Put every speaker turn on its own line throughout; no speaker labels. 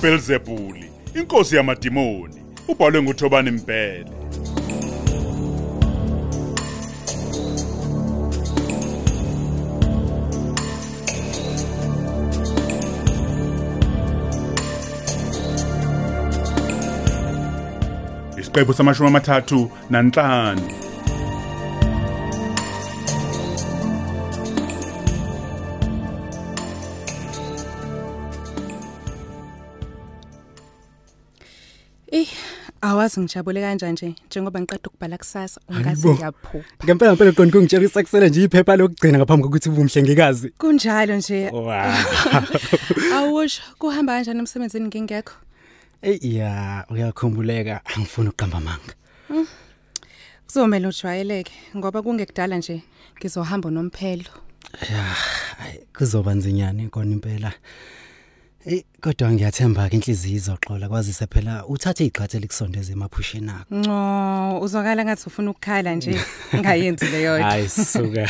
uBelzebuli inkosi yamadimoni ubhalwe nguThobani Mpele. Isiqephu samashumi amathathu nanhlanu.
Awazi ngijabule kanjani nje njengoba ngiqeda ukubhala kusasa ungathi
Hayibo.
ngiyaphupha.
ngempela ngempela qonke ungitshela kusele nje iphepha lokugcina ngaphambi kokuthi ube umhlengikazi
Kunjalo nje.
wow
Awusho kuhamba kanjani emsebenzini ngingekho?
hey ya uyakhumbuleka angifuni ukuqamba amanga
Kuzomela ujwayeleke ngoba kungekudala nje ngizohamba nomphelo.
ya ayi, kuzoba nzinyana inkona impela hey kodwa ngiyathemba ke inhliziyo izoxola kwazise phela uthathe igxathe likusondeza emaphusheni akho
No, uzwakala ngathi ufuna ukukhala nje ngayenzi leyo.
hayi suka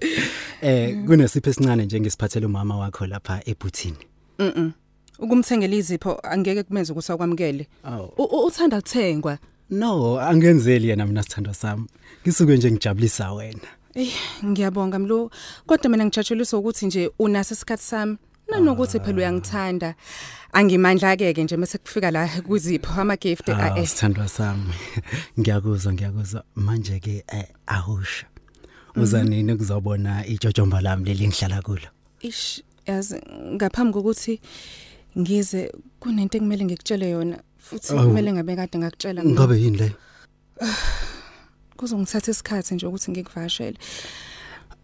eh kunesipho esincane nje ngisiphathele umama wakho lapha ebuthini
Mhm. Ukumthengela izipho angeke kumenze ukuthi akwamukele.
aw
U- u- Uthanda kuthengwa.
no angenzeli yena mina sithandwa sami ngisuke nje ngijabulisa wena
Eh, ngiyabonga mlo. Kodwa mina ngijatshuliswa ukuthi nje unaso isikhathi sami. Nanokuthi phela uyangithanda. Angimandla ke ke nje mase kufika la kuzipho ama gift
Ah,
eh.
sithandwa sami ngiyakuzwa ngiyakuzwa manje ke eh, ahusha uza nini kuzobona ijojomba lami leli ngihlala kulo
Ish yazi ngaphambi kokuthi ngize kunento ekumele ngikutshele yona futhi
Awu.
kumele ngabe kade ngakutshela Mlo.
ngabe yini le
kuzongithatha isikhathi nje ukuthi ngikuvashele.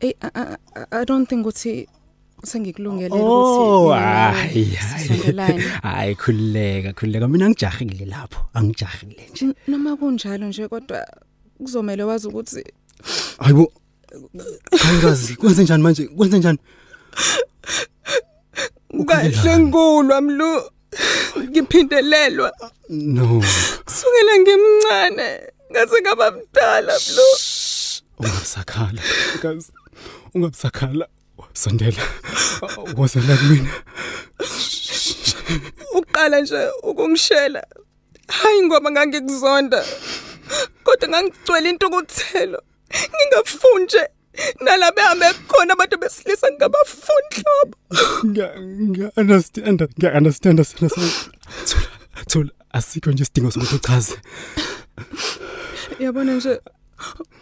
Eh I, I, I don't think ukuthi sengikulungele
oh
mina nawe
hayi
sisondelane.
hayi khulileka khulileka mina ngijahile lapho angijahile nje.
N- Noma kunjalo nje kodwa kuzomela wazi ukuthi
hayibo khawukazi kwenze njani manje? Kwenze njani?
Kahle ngulwa mlu. Ngiphindelelwa.
No.
Kusukela ngimncane. Ngaze ngaba mdala mlu.
Ungabusakhala kazi ungabusakhala sondela wozela kumina.
Uqala nje ukungishela. Hayi ngoba ngangikuzonda kodwa ngangicwela into ukuthelo ngingafuni nje nalabe hambe khona abantu besilisa ngingabafuni hlobo
ngiya understand ngiya understand thula thula asikho nje isidingo sokuthi uchaze.
Yabona nje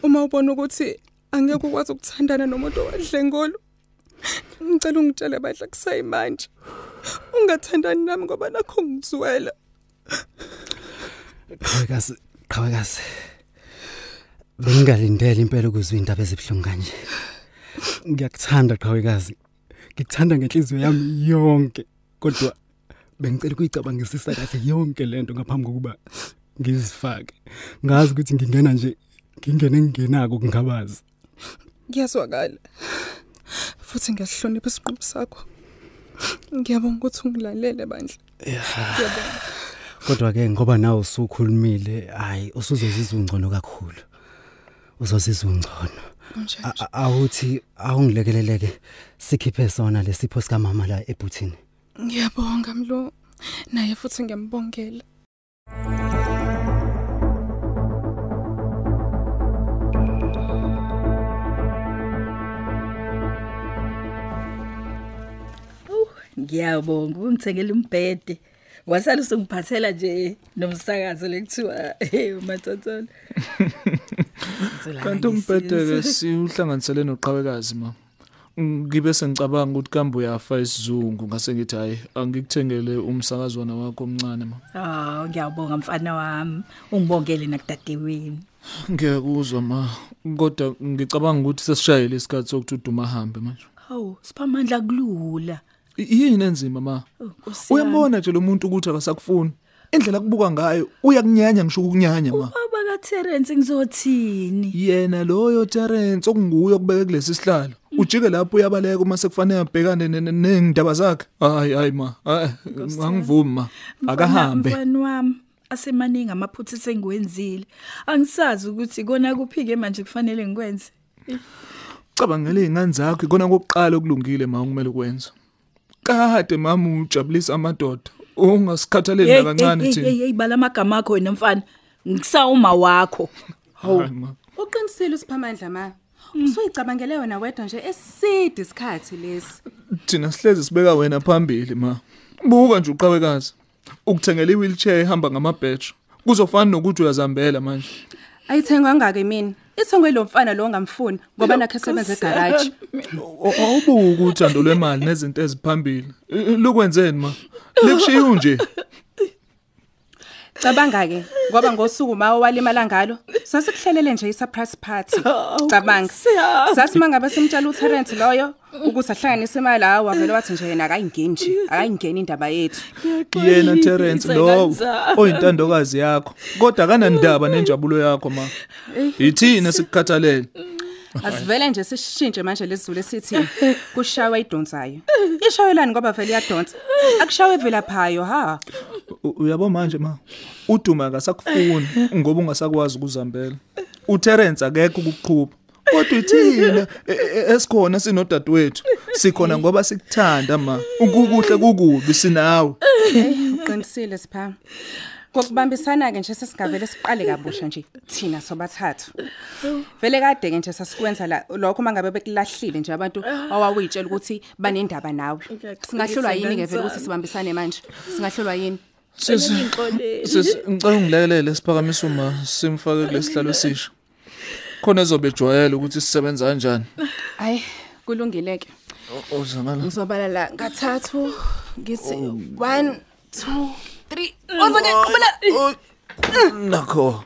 uma ubona ukuthi angeke ukwazi ukuthandana nomuntu owadlengolo ngicela ungitshele badla kusayimanje ungathandani nami ngoba nakho ngizwela.
Qhawekazi qhawekazi bengalindele impela ukuzwa indaba ezibhlungu kanje. Ngiyakuthanda qhawekazi ngikuthanda ngenhliziyo yami yonke kodwa bengicela ukuyicabangisisa kahle yonke lento ngaphambi kokuba ngizifake. Ngazi ukuthi ngingena nje ngingene ngingenako kungabazi
ngiyazwakala. Futhi ngiyasihlonipha isiqobo sakho. Ngiyabonga ukuthi ungilalele bandla. Ngiyabonga.
Kodwa ke ngoba nawe usukhulumile hayi usuzozizwa ungcono kakhulu. Uzozizwa ungcono. Awuthi awungilekeleleke sikhiphe sona lesipho sika mama la ebuthini
ngiyabonga mlo. Naye futhi ngiyambongela.
Ngiyabonga ungithengela umbhede. Wasala usungiphathela nje nomsakazo lekuthiwa hey umathotholo.
Kanti umbhede siuhlanganisele noqhawekazi ma. Ngibe sengicabanga ukuthi kambe uyafa isizungu ngase ngithi hayi angikuthengele umsakazwana wakho omncane ma.
Ah ngiyabonga mfana wami. Ungibongele nakudadewini.
Ngiyakuzwa ma. Kodwa ngicabanga ukuthi sesishayile isikhathi sokuthi uduma hambe manje.
Hawu siphamandla kulula.
I- Yini enzima ma?
Oh, Nkosi yami.
Uyambona nje lo muntu ukuthi akasakufuni. Indlela kubuka ngayo uyakunyanya ngisho ukunyanya ma.
Baba kaTerence ngizothini?
Yena loyo Terence okunguye okubeke kulesi sihlalo. Ujike lapho uyabaleka uma sekufanele abhekane ne- ne- nendaba zakhe. Hayi hayi ma. Hayi angivumi ma. Akahambe.
Mfana wami asemaningi amaphutha sengiwenzile. Angisazi ukuthi kona kuphike manje kufanele ngikwenze.
Cabangele izingane zakho ikona kokuqala okulungile ma kumele ukwenza. Kade mama ujabulisa amadoda. ungasikhathaleli
Hey,
nakancane
hey,
thina.
hey, hey, bala amagama akho wena mfana. Ngisawuma wakho.
Hayi ma.
Uqinisile usiphamandla ma. Usuyicabangele wena wedwa nje eside isikhathi lesi.
thina sihlezi sibeka wena phambili ma. Buka nje uqhawekazi. Ukuthengela i-wheelchair ehamba ngamabhetri kuzofana nokuthi uyazambela manje.
Ayithengwa ngake mina. Ithengwe lo mfana lo ongamfuni ngoba nakhe esebenza egarage.
awubuki uthando lwemali nezinto eziphambili I- i- lukwenzeni ma likushiya nje
Cabanga ke ngoba ngosuku mawo walimala ngalo sasikuhlelele nje i-surprise party. Cabanga. Sathi mangabe simtshela uTerrence loyo ukuthi ahlanganise imali hawo wavele wathi nje yena akayingeni nje akayingeni indaba yethu.
yena Terence lo oyintandokazi yakho. Kodwa kanandaba nenjabulo yakho ma. Ithina sikukhathalele.
Asivele nje sishintshe manje lesizulu esithi kushawa idonsayo. Ishawelani ngoba vele iyadonsa. Akushawe vela phayo ha.
U- uyabo manje ma? Uduma akasakufuni ngoba ungasakwazi ukuzambela uTerence akekho ukuqhubha kodwa ithina e- e- esikhona sinodadewethu sikhona ngoba sikuthanda ma ukukuhle kukubi sinawe
Uqinisile sipha. Kokubambisana ke nje sesingavele siqale kabusha nje thina sobathathu. Vele kade ke nje sasikwenza la lokho mangabe bekulahlile nje abantu awawuyitshela ukuthi banendaba nawe. Singahlolwa yini ke vele ukuthi sibambisane manje? Singahlolwa yini?
Sis sis ngicela ungilekelele siphakamisa uma simfake kulesihlalo esisha khona ezobe ejwayele ukuthi sisebenza kanjani?
Hayi, kulungile ke.
uzangala
Ngizobala la kathathu ngithi 1 2 3 Ozake qhubela.
nakho.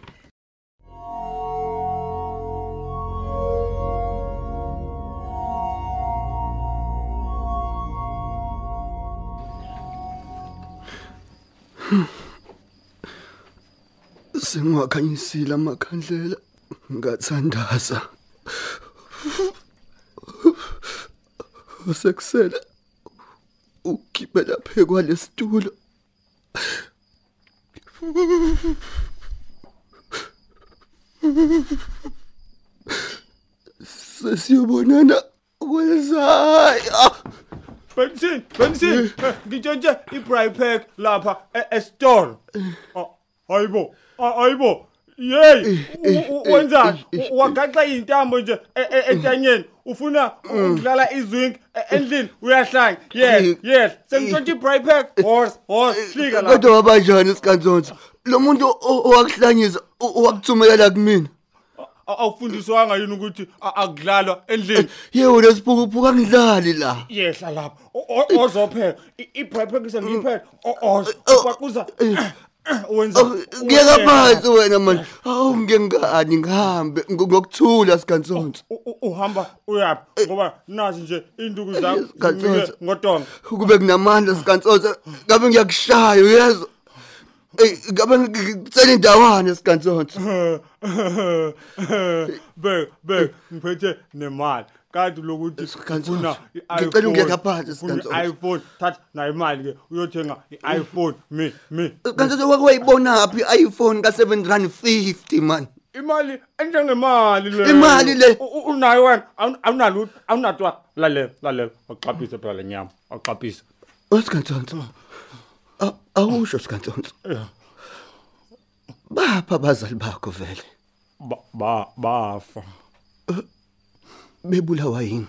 Sengiwakhanyisile amakhandlela. Ngathandaza. Usekusela ukugibela phekwa lesitulo sesiyobonana kwelesaya
Bensin, Bensin, ngitshontshe i-braai pack lapha e- e-store. Ah, Hayibo, ah, hayibo. Yey, u- u- wenzani? U- Wagaxa intambo nje e- e- entanyeni. Ufuna ukudlala izwing e- endlini uyahlanga. Yes, yes. Sengitshontshe i-braai pack. Horse, horse, hlika la.
kodwa wabanjani isikanzonzo lo muntu o- owakuhlanyisa o- owakuthumela kumina
Awufundiswanga yini ukuthi akudlalwa endlini?
yewe lesiphukuphuka angidlali la
Yehla lapha. O- o- Ozopheka. I- I-braai pack sengiyipheka. Horse, kwakuza. Wenza.
ngiyeka phansi wena mani awu ngengani ngihambe ngo- ngokuthula sikanzonzo
U- u- uhamba uyaphi? Ngoba nazi nje induku zakho
Katsotsi.
zincike ngodonga
kube kunamandla sikanzonzo ngabe ngiyakushaya uyezwa? Ey ngabe ngicela indawana sikanzonzo
be be ngiphethe nemali. Kanti lokuthi
Sikanzonzo,
ufuna
ngicela ungiyeka phansi,
ufuna
Sikanzonzo.
i-iPhone thatha nayo imali ke. Uyothenga i-iPhone mi mi
kanzonzo wake wayibonaphi i-iphone ka-750 man.
Imali enjengemali le.
Imali le.
U- u- unayo wena. Awun- awunalutho awunatwa. Lalela lalela waxaphisa phela le nyama. Waxaphisa
osikanzonzo awusho sikanzonzo bapha abazali bakho vele.
Ba- ba bafa.
Bebulawa yini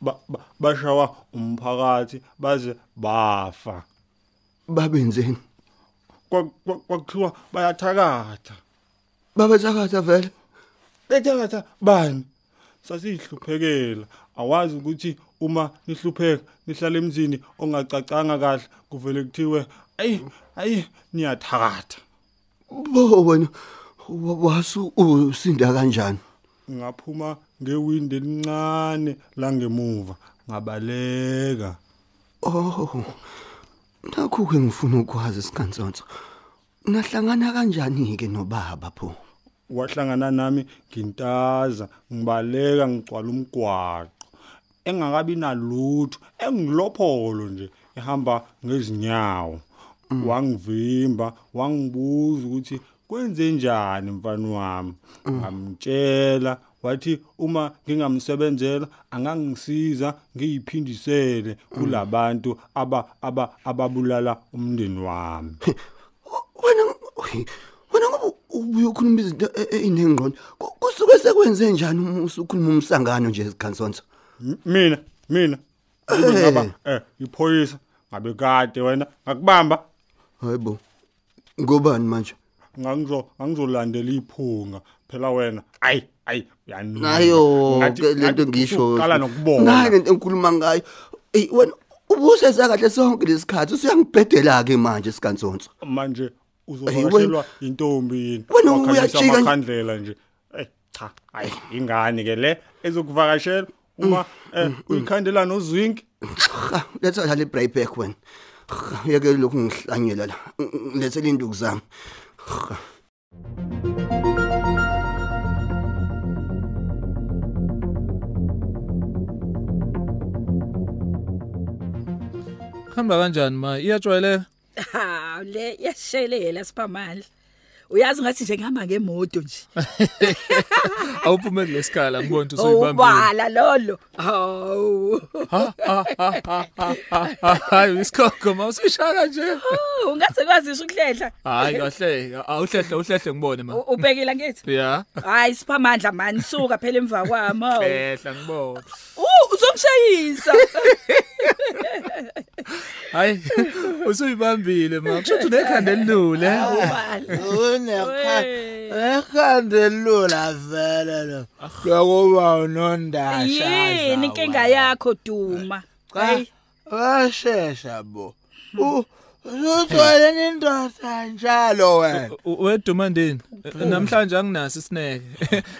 ba- ba- bashawa umphakathi baze bafa.
Babenzeni?
Kwa- kwa- kwakuthiwa bayathakatha.
Babethakatha vele?
Bethakatha bani? Sasihluphekela. Awazi ukuthi uma nihlupheka nihlala emzini ongacacanga kahle kuvele kuthiwe ayi ayi niyathakatha.
Bo wena wa- wasu usinda kanjani?
Ngaphuma ngewindi elincane langemuva. Ngabaleka.
Oh nakho ke ngifuna ukwazi sikanzonzo nahlangana kanjani ke nobaba pho?
Wahlangana nami ngintaza ngibaleka ngigcwala umgwaqo. Engakabi nalutho engilopholo nje ehamba ngezinyawo. Wangivimba wangibuza ukuthi kwenze njani mfana wami? Ngamtshela wathi uma ngingamsebenzela angangisiza ngiyiphindisele kulabantu aba aba ababulala umndeni wami.
Wena uy, wena ngoba ubuye ukhuluma izinto e- e- ey'nengqondo Ku- kusuke sekwenze njani uma usukhuluma umsangano nje zikhansonto
M- mina mina. Kube ngaba eh iphoyisa ngabe kade wena ngakubamba.
Hayibo ngobani manje?
Ngangizo ngangizolandela iphunga. Phela wena ayi ayi uyani
nayo ke lento ngisho
qala nokubona.
nayo lento engikhuluma ngayo. Ey wena ubuseza kahle sonke lesikhathi usuyangibhedela ke manje sikansonso?
Manje uzovakashelwa intombi yini?
Wena nje.
amakhandlela nje. Eh cha hayi ingane ke le ezokuvakashela. Uma eh uyikhandela nozwinki
Ha, letha dlala i-brayback wena. Ha, yeke lokhu ngihlanyela la. Lethe linduku zami. Ha.
Khamba kanjani ma? Iyajwayeleka?
Ha le yashelela siphamandla. Uyazi ngathi nje ngihamba ngemoto nje.
Awuphume kulesikhala ngibona ukuthi usuyibambile.
Ubala lolo. Hawu.
Hayi isikhokho ma usishaka nje.
Oh, Ungathi kwazisho ukuhlehla.
Hayi kahle, awuhlehle uhlehle ngibone ma.
Ubhekile ngithi?
Ya.
Hayi siphamandla mani suka phela emva kwami. hawu.
Ehla ngibona.
Uh uzongishayisa.
Hayi usuyibambile ma. Kusho ukuthi unekhanda elilule.
Ubala.
Unekha
Hey.
ekhanda lula vele lo. Lokuba unondasha.
Yini inkinga yakho Duma? Hey.
Washesha bo. U Uzothwele indoda njalo wena.
Weduma ndini? Namhlanje anginaso isineke.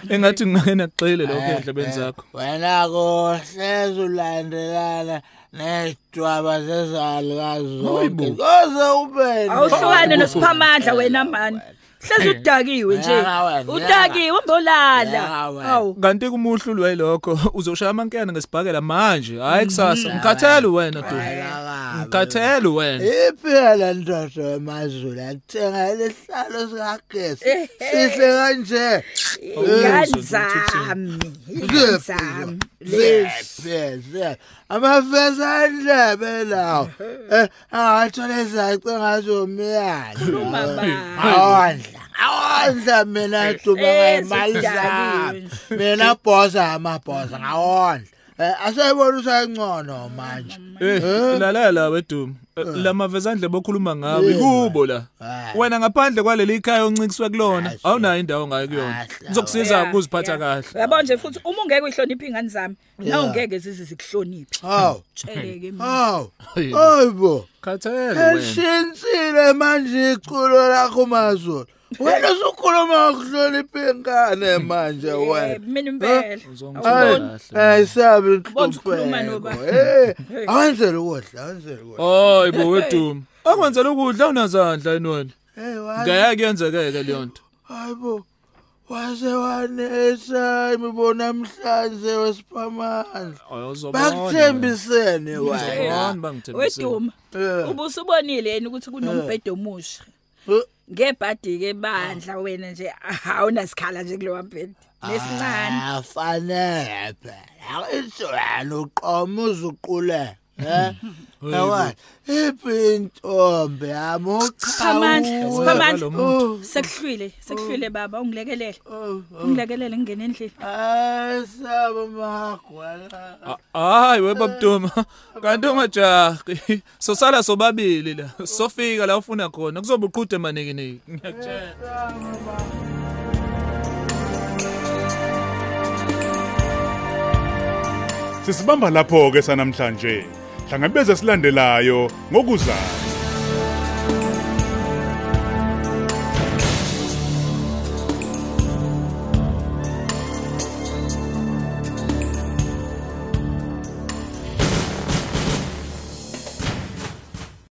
Engathi ngingena kuxile lokho endlebeni zakho.
Wena ko sezulandelana nesidwaba sezalukazi zonke.
Hayibo.
Koze ubeni.
Awuhlukane nosiphamandla wena mani. Hlezi udakiwe nje.
Yaka wena,
Udakiwe umbolala.
Yaka wena.
Awu.
Kanti kumuhlu lokho uzoshaya amankeyane ngesibhakela manje hayi kusasa ngikhathele wena du ngikhathele wena
Iphela ndodo emazulu athenga lesihlalo sikagesi. Sihle kanje.
Ingane zami. Ingane zami. Lesi.
Yes. Amafesa endlebe lawo. Eh angathola izaci ngazomyala.
Khuluma ba.
Awandla. Awandla mina duma
Eh,
ngemali
sidakiwe.
zami. Mina boss amabhosa ngawandla. Eh asayibona usayingcono manje.
eh lalela weduma lamavezandle bokhuluma ngawo ikubo la. Wena ngaphandle kwaleli ikhaya oncingiswe kulona awunayo indawo ngayo kuyona. Ngizokusiza ukuziphatha kahle.
Yabo nje futhi uma ungeke uyihloniphe ingane zami, nawe ungeke zizi zikuhloniphe.
Haw.
Tsheleke mina.
Haw. Hayibo.
khathele wena.
Eshinsile manje iculo lakho mazulu. Wena usukhuluma ukuhlonipha ingane manje
Eh,
wena.
Mina impela.
Ayisabi
noba.
Eh, awenzele ukudla, awenzele ukudla.
hayi bo weduma akwenzela ukudla unazandla yini wena
Hey, wa-
ngeke kuyenzekeke leyo nto
hayibo. Wase wanesa imibona namhlanje wesiphamandla. Bakuthembisene wena.
Weduma.
Eh.
Ubusubonile yini ukuthi kunombhedo omusha?
Eh.
Ngebhadi ke bandla wena nje awunasikhala nje kulowa bhedi. Lesincane.
afanele phela akusho wena uqoma uzuqule eh? Yawa ipintombe yami
Siphamandla,
uqhawe
siphamandla.
lo
Sekuhlwile, sekuhlwile baba, ungilekelele. Ungilekelele ngene endlini.
asaba magwala
hayi webabduma kanti ungajahi. Sosala sobabili la. Sofika la ufuna khona. Kuzobe uqhude maniki niki ngiyakutshela
Sisibamba lapho ke sanamhlanje. Hlangabeze silandelayo ngokuzayo.